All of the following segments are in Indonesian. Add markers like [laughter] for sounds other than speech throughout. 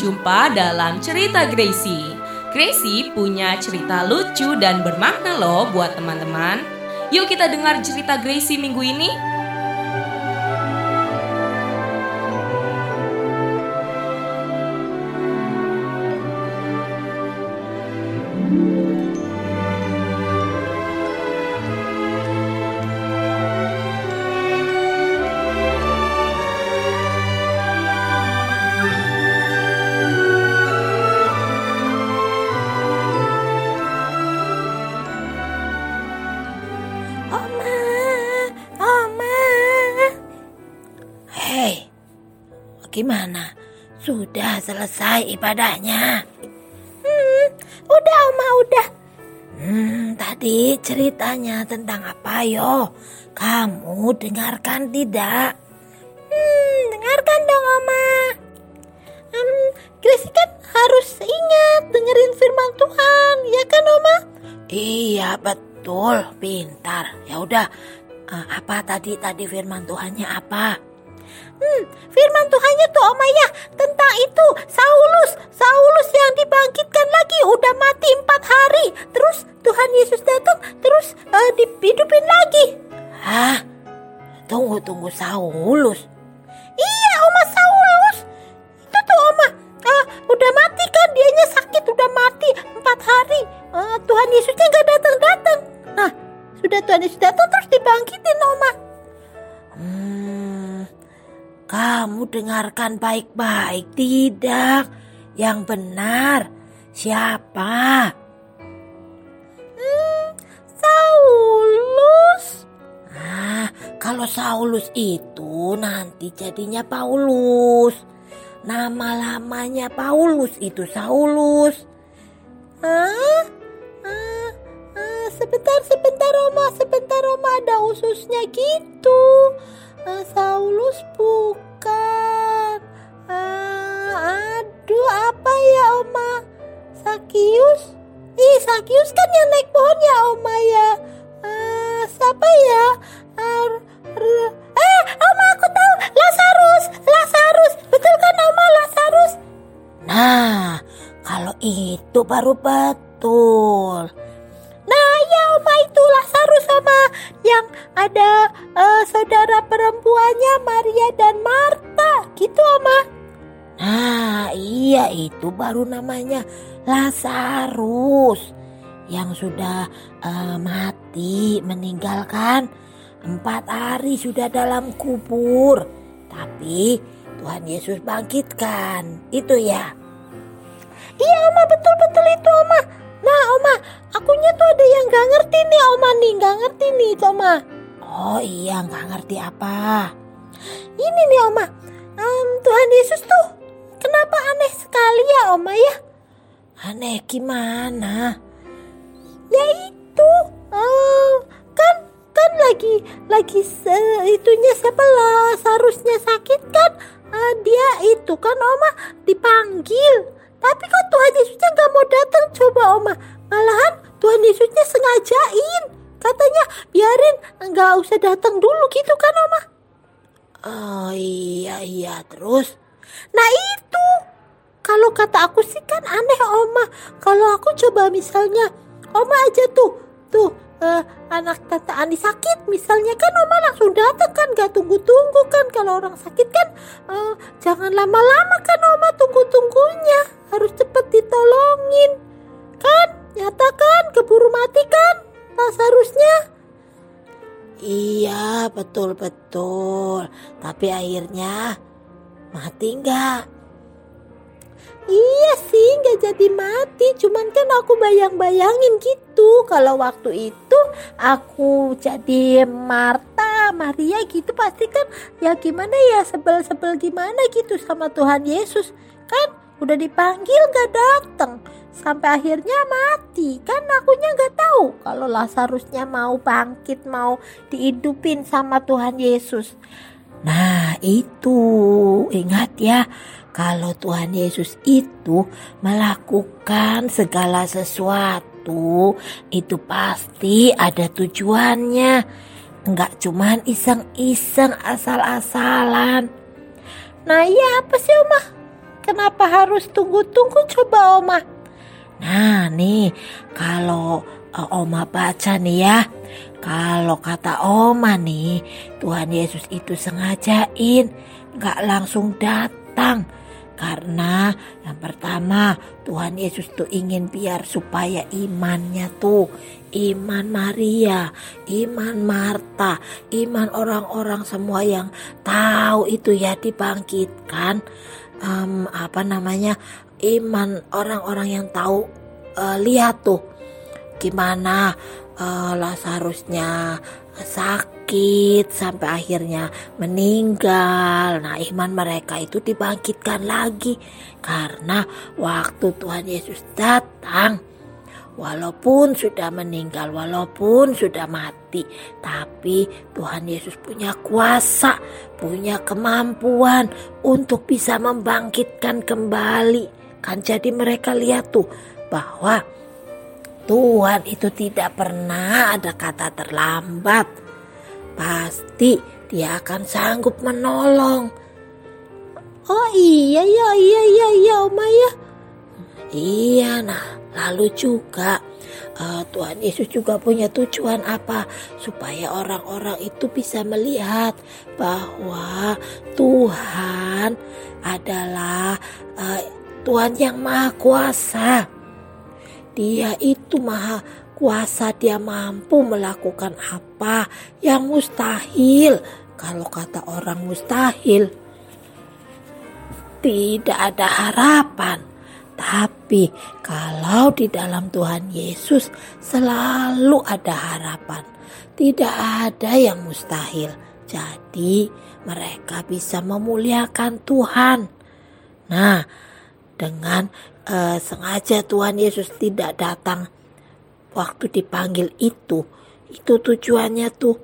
berjumpa dalam cerita Gracie. Gracie punya cerita lucu dan bermakna loh buat teman-teman. Yuk kita dengar cerita Gracie minggu ini. Gimana? Sudah selesai ibadahnya? Hmm, udah Oma, udah. Hmm, tadi ceritanya tentang apa yo? Kamu dengarkan tidak? Hmm, dengarkan dong Oma. Hmm, Gracie kan harus ingat dengerin firman Tuhan, ya kan Oma? Iya betul, pintar. Ya udah, eh, apa tadi tadi firman Tuhannya apa? Hmm, firman Tuhannya tuh Oma ya tentang itu Saulus, Saulus yang dibangkitkan lagi udah mati empat hari. Terus Tuhan Yesus datang terus eh, dihidupin lagi. Hah? Tunggu tunggu Saulus. Iya Oma Saulus. Itu tuh Oma eh, udah mati kan dianya sakit udah mati empat hari. Eh, Tuhan Yesusnya nggak datang datang. Nah sudah Tuhan Yesus datang terus dibangkitin Oma. Hmm, kamu dengarkan baik-baik tidak? Yang benar siapa? Hmm, Saulus. Ah, kalau Saulus itu nanti jadinya Paulus. Nama lamanya Paulus itu Saulus. Ah, ah, sebentar, sebentar Oma, sebentar Oma ada ususnya gitu. Ah, Saulus bukan. Ah, aduh, apa ya Oma? Sakius? Ih, Sakius kan yang naik pohon ya Oma ya. Ah, siapa ya? Ah, eh, Oma aku tahu. Lazarus, Lazarus. Betul kan Oma Lazarus? Nah, kalau itu baru betul. Ya Oma itu Lazarus sama yang ada eh, saudara perempuannya Maria dan Marta. Gitu Oma. Nah, iya itu baru namanya Lazarus yang sudah eh, mati meninggalkan empat hari sudah dalam kubur. Tapi Tuhan Yesus bangkitkan. Itu ya. Iya Oma betul-betul itu nih Oma nih, gak ngerti nih Oma. Oh iya gak ngerti apa. Ini nih Oma, Em, Tuhan Yesus tuh kenapa aneh sekali ya Oma ya? Aneh gimana? Ya itu, eh, kan kan lagi lagi se- itunya siapa lah seharusnya sakit kan Eh, dia itu kan Oma dipanggil tapi kok Tuhan Yesusnya nggak mau datang coba Oma malahan Tuhan Yesusnya biarin nggak usah datang dulu gitu kan Oma? Oh iya iya terus? Nah itu. Kalau kata aku sih kan aneh Oma. Kalau aku coba misalnya Oma aja tuh tuh eh, anak tante Ani sakit misalnya kan Oma langsung datang kan gak tunggu-tunggu kan. Kalau orang sakit kan eh, jangan lama-lama kan Oma tunggu-tunggunya iya betul betul tapi akhirnya mati nggak? Iya sih nggak jadi mati. Cuman kan aku bayang-bayangin gitu. Kalau waktu itu aku jadi Marta, Maria gitu Pasti kan ya gimana ya sebel-sebel gimana gitu sama Tuhan Yesus. Kan udah dipanggil gak datang Sampai akhirnya mati Kan akunya gak tahu Kalau Lazarusnya mau bangkit Mau dihidupin sama Tuhan Yesus Nah itu ingat ya kalau Tuhan Yesus itu melakukan segala sesuatu itu pasti ada tujuannya. Enggak cuman iseng-iseng asal-asalan. Nah iya apa sih Oma? Kenapa harus tunggu-tunggu coba Oma? Nah nih kalau uh, Oma baca nih ya. Kalau kata Oma nih, Tuhan Yesus itu sengajain gak langsung datang. Karena yang pertama Tuhan Yesus tuh ingin biar supaya imannya tuh iman Maria, iman Marta, iman orang-orang semua yang tahu itu ya dibangkitkan um, apa namanya iman orang-orang yang tahu uh, lihat tuh gimana uh, Lazarusnya sakit sampai akhirnya meninggal. Nah, iman mereka itu dibangkitkan lagi karena waktu Tuhan Yesus datang walaupun sudah meninggal, walaupun sudah mati, tapi Tuhan Yesus punya kuasa, punya kemampuan untuk bisa membangkitkan kembali. Kan jadi mereka lihat tuh bahwa Tuhan itu tidak pernah ada kata terlambat. Pasti dia akan sanggup menolong. Oh iya ya iya iya iya Oma ya. Iya nah lalu juga uh, Tuhan Yesus juga punya tujuan apa supaya orang-orang itu bisa melihat bahwa Tuhan adalah uh, Tuhan yang maha kuasa dia itu maha kuasa, dia mampu melakukan apa yang mustahil. Kalau kata orang mustahil, tidak ada harapan. Tapi kalau di dalam Tuhan Yesus selalu ada harapan. Tidak ada yang mustahil. Jadi mereka bisa memuliakan Tuhan. Nah, dengan uh, sengaja Tuhan Yesus tidak datang waktu dipanggil itu. Itu tujuannya tuh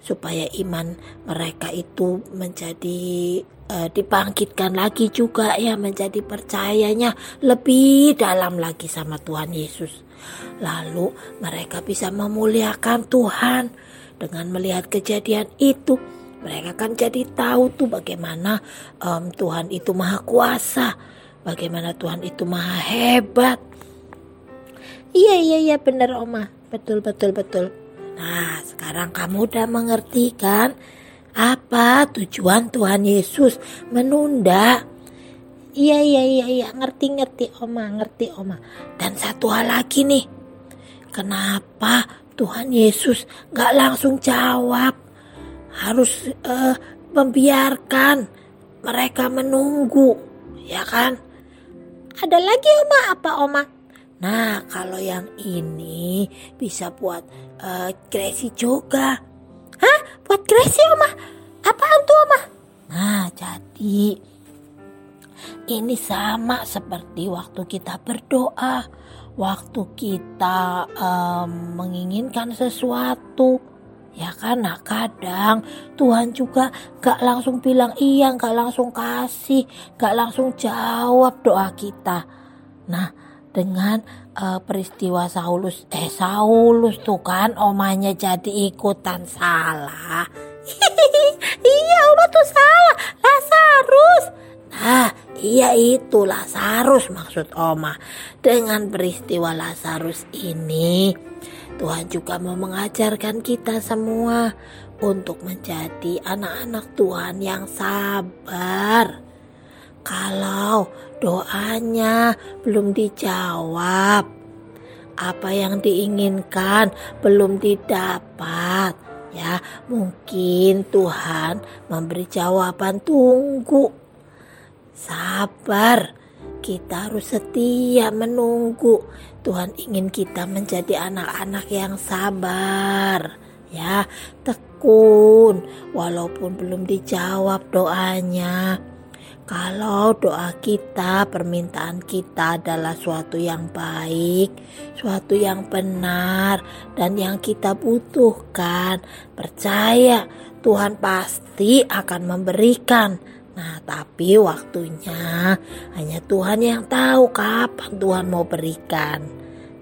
supaya iman mereka itu menjadi uh, dibangkitkan lagi juga ya menjadi percayanya lebih dalam lagi sama Tuhan Yesus. Lalu mereka bisa memuliakan Tuhan dengan melihat kejadian itu. Mereka kan jadi tahu tuh bagaimana um, Tuhan itu maha kuasa bagaimana Tuhan itu maha hebat. Iya iya iya benar Oma, betul betul betul. Nah sekarang kamu udah mengerti kan apa tujuan Tuhan Yesus menunda? Iya iya iya iya ngerti ngerti Oma ngerti Oma. Dan satu hal lagi nih, kenapa Tuhan Yesus nggak langsung jawab? Harus uh, membiarkan mereka menunggu, ya kan? Ada lagi Oma apa Oma? Nah kalau yang ini bisa buat uh, juga. Hah? Buat Gracie Oma? Apaan tuh Oma? Nah jadi ini sama seperti waktu kita berdoa, waktu kita um, menginginkan sesuatu Ya kan, nah kadang Tuhan juga gak langsung bilang iya, gak langsung kasih, gak langsung jawab doa kita. Nah, dengan uh, peristiwa Saulus, eh Saulus tuh kan omanya jadi ikutan salah. [laughs] iya, oma tuh salah, Lazarus. Nah, iya itu Lazarus maksud oma. Dengan peristiwa Lazarus ini, Tuhan juga mau mengajarkan kita semua untuk menjadi anak-anak Tuhan yang sabar. Kalau doanya belum dijawab, apa yang diinginkan belum didapat, ya mungkin Tuhan memberi jawaban tunggu. Sabar kita harus setia menunggu. Tuhan ingin kita menjadi anak-anak yang sabar, ya, tekun, walaupun belum dijawab doanya. Kalau doa kita, permintaan kita adalah suatu yang baik, suatu yang benar, dan yang kita butuhkan, percaya Tuhan pasti akan memberikan Nah, tapi waktunya hanya Tuhan yang tahu kapan Tuhan mau berikan.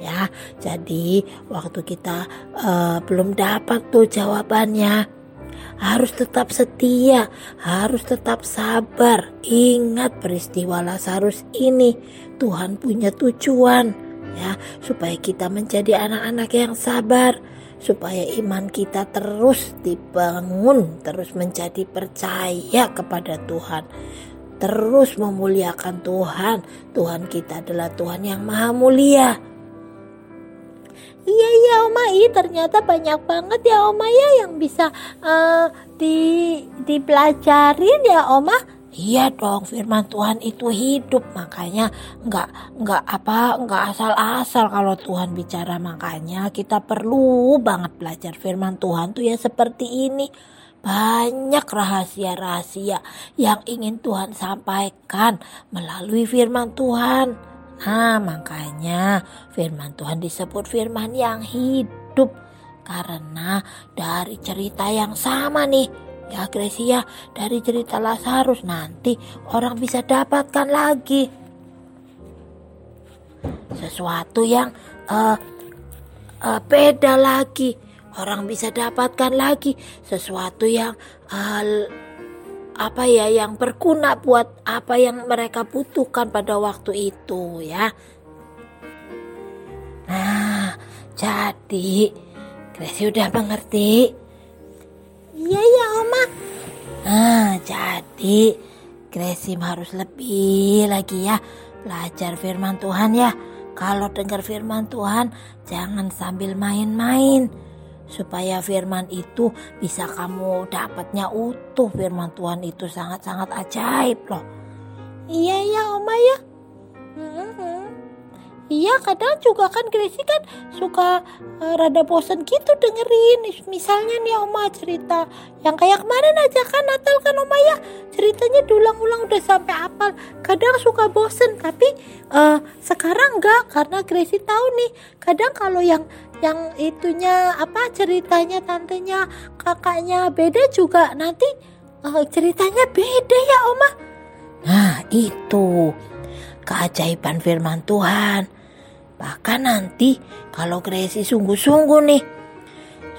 Ya, jadi waktu kita uh, belum dapat tuh jawabannya, harus tetap setia, harus tetap sabar. Ingat peristiwa Lazarus ini, Tuhan punya tujuan ya, supaya kita menjadi anak-anak yang sabar, supaya iman kita terus dibangun, terus menjadi percaya kepada Tuhan. Terus memuliakan Tuhan. Tuhan kita adalah Tuhan yang maha mulia. Iya iya Oma, iya ternyata banyak banget ya Oma ya yang bisa uh, di dipelajarin ya Oma. Iya dong, firman Tuhan itu hidup, makanya nggak nggak apa nggak asal-asal kalau Tuhan bicara makanya kita perlu banget belajar firman Tuhan tuh ya seperti ini. Banyak rahasia-rahasia yang ingin Tuhan sampaikan melalui firman Tuhan. Nah, makanya firman Tuhan disebut firman yang hidup. Karena dari cerita yang sama nih ya Gracia dari cerita Lazarus nanti orang bisa dapatkan lagi sesuatu yang uh, uh, beda lagi. Orang bisa dapatkan lagi sesuatu yang uh, apa ya yang berguna buat apa yang mereka butuhkan pada waktu itu ya. Nah, jadi Gracie udah mengerti? Iya ya Oma. Nah, jadi Gracie harus lebih lagi ya belajar firman Tuhan ya. Kalau dengar firman Tuhan, jangan sambil main-main supaya firman itu bisa kamu dapatnya utuh. Firman Tuhan itu sangat-sangat ajaib loh. Iya ya oma ya Iya kadang juga kan Gracie kan suka uh, rada bosen gitu dengerin Misalnya nih Oma cerita yang kayak kemarin aja kan Natal kan Oma ya Ceritanya diulang-ulang udah sampai apal Kadang suka bosen tapi uh, sekarang enggak karena Gracie tahu nih Kadang kalau yang yang itunya apa ceritanya tantenya kakaknya beda juga nanti uh, ceritanya beda ya Oma. Nah itu keajaiban firman Tuhan. Bahkan nanti kalau Gracie sungguh-sungguh nih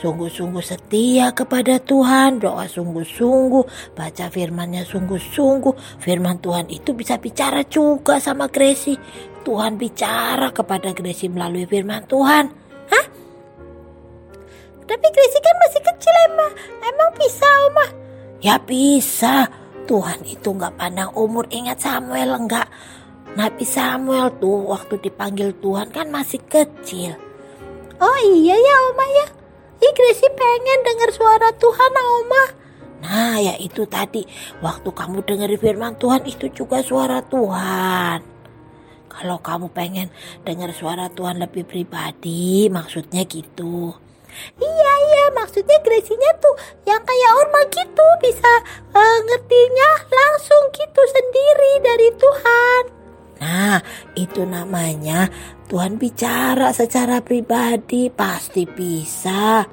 sungguh-sungguh setia kepada Tuhan, doa sungguh-sungguh, baca firmannya sungguh-sungguh, firman Tuhan itu bisa bicara juga sama Gracie. Tuhan bicara kepada Gracie melalui firman Tuhan. Hah? Tapi Gracie kan masih kecil emang. Emang bisa Oma? Ya bisa. Tuhan itu nggak pandang umur. Ingat Samuel enggak? Nabi Samuel tuh waktu dipanggil Tuhan kan masih kecil. Oh iya ya Oma ya. Ih Gracie pengen dengar suara Tuhan Oma. Nah ya itu tadi waktu kamu dengar firman Tuhan itu juga suara Tuhan. Kalau kamu pengen dengar suara Tuhan lebih pribadi, maksudnya gitu. Iya iya maksudnya Tuhan bicara secara pribadi pasti bisa.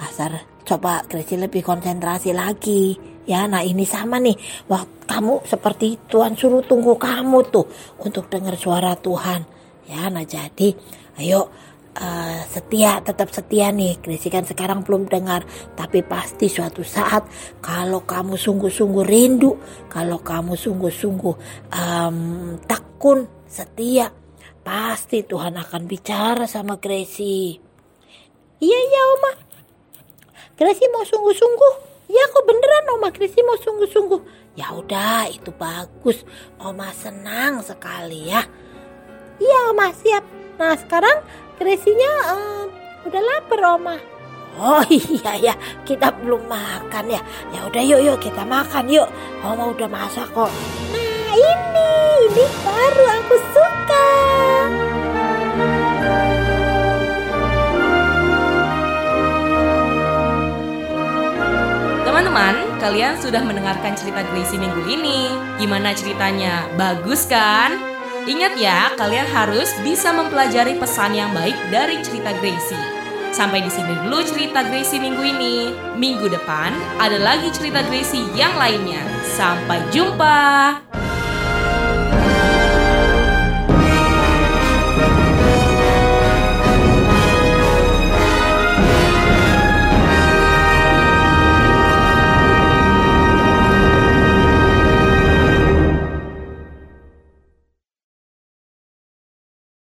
Asal coba Gracie lebih konsentrasi lagi. Ya nah ini sama nih. Waktu kamu seperti Tuhan suruh tunggu kamu tuh untuk dengar suara Tuhan. Ya nah jadi ayo uh, setia tetap setia nih. Gracie kan sekarang belum dengar. Tapi pasti suatu saat kalau kamu sungguh-sungguh rindu kalau kamu sungguh-sungguh um, tekun setia pasti Tuhan akan bicara sama Gracie iya iya Oma Gracie mau sungguh-sungguh Ya kok beneran Oma Krisi mau sungguh-sungguh. Ya udah itu bagus. Oma senang sekali ya. Iya Oma siap. Nah sekarang Krisinya um, udah lapar Oma. Oh [laughs] iya ya, kita belum makan ya. Ya udah yuk yuk kita makan yuk. Oma udah masak kok. Nah ini, ini baru aku suka. Teman-teman, kalian sudah mendengarkan cerita Gracie minggu ini. Gimana ceritanya? Bagus kan? Ingat ya, kalian harus bisa mempelajari pesan yang baik dari cerita Gracie. Sampai di sini dulu cerita Gracie minggu ini. Minggu depan ada lagi cerita Gracie yang lainnya. Sampai jumpa.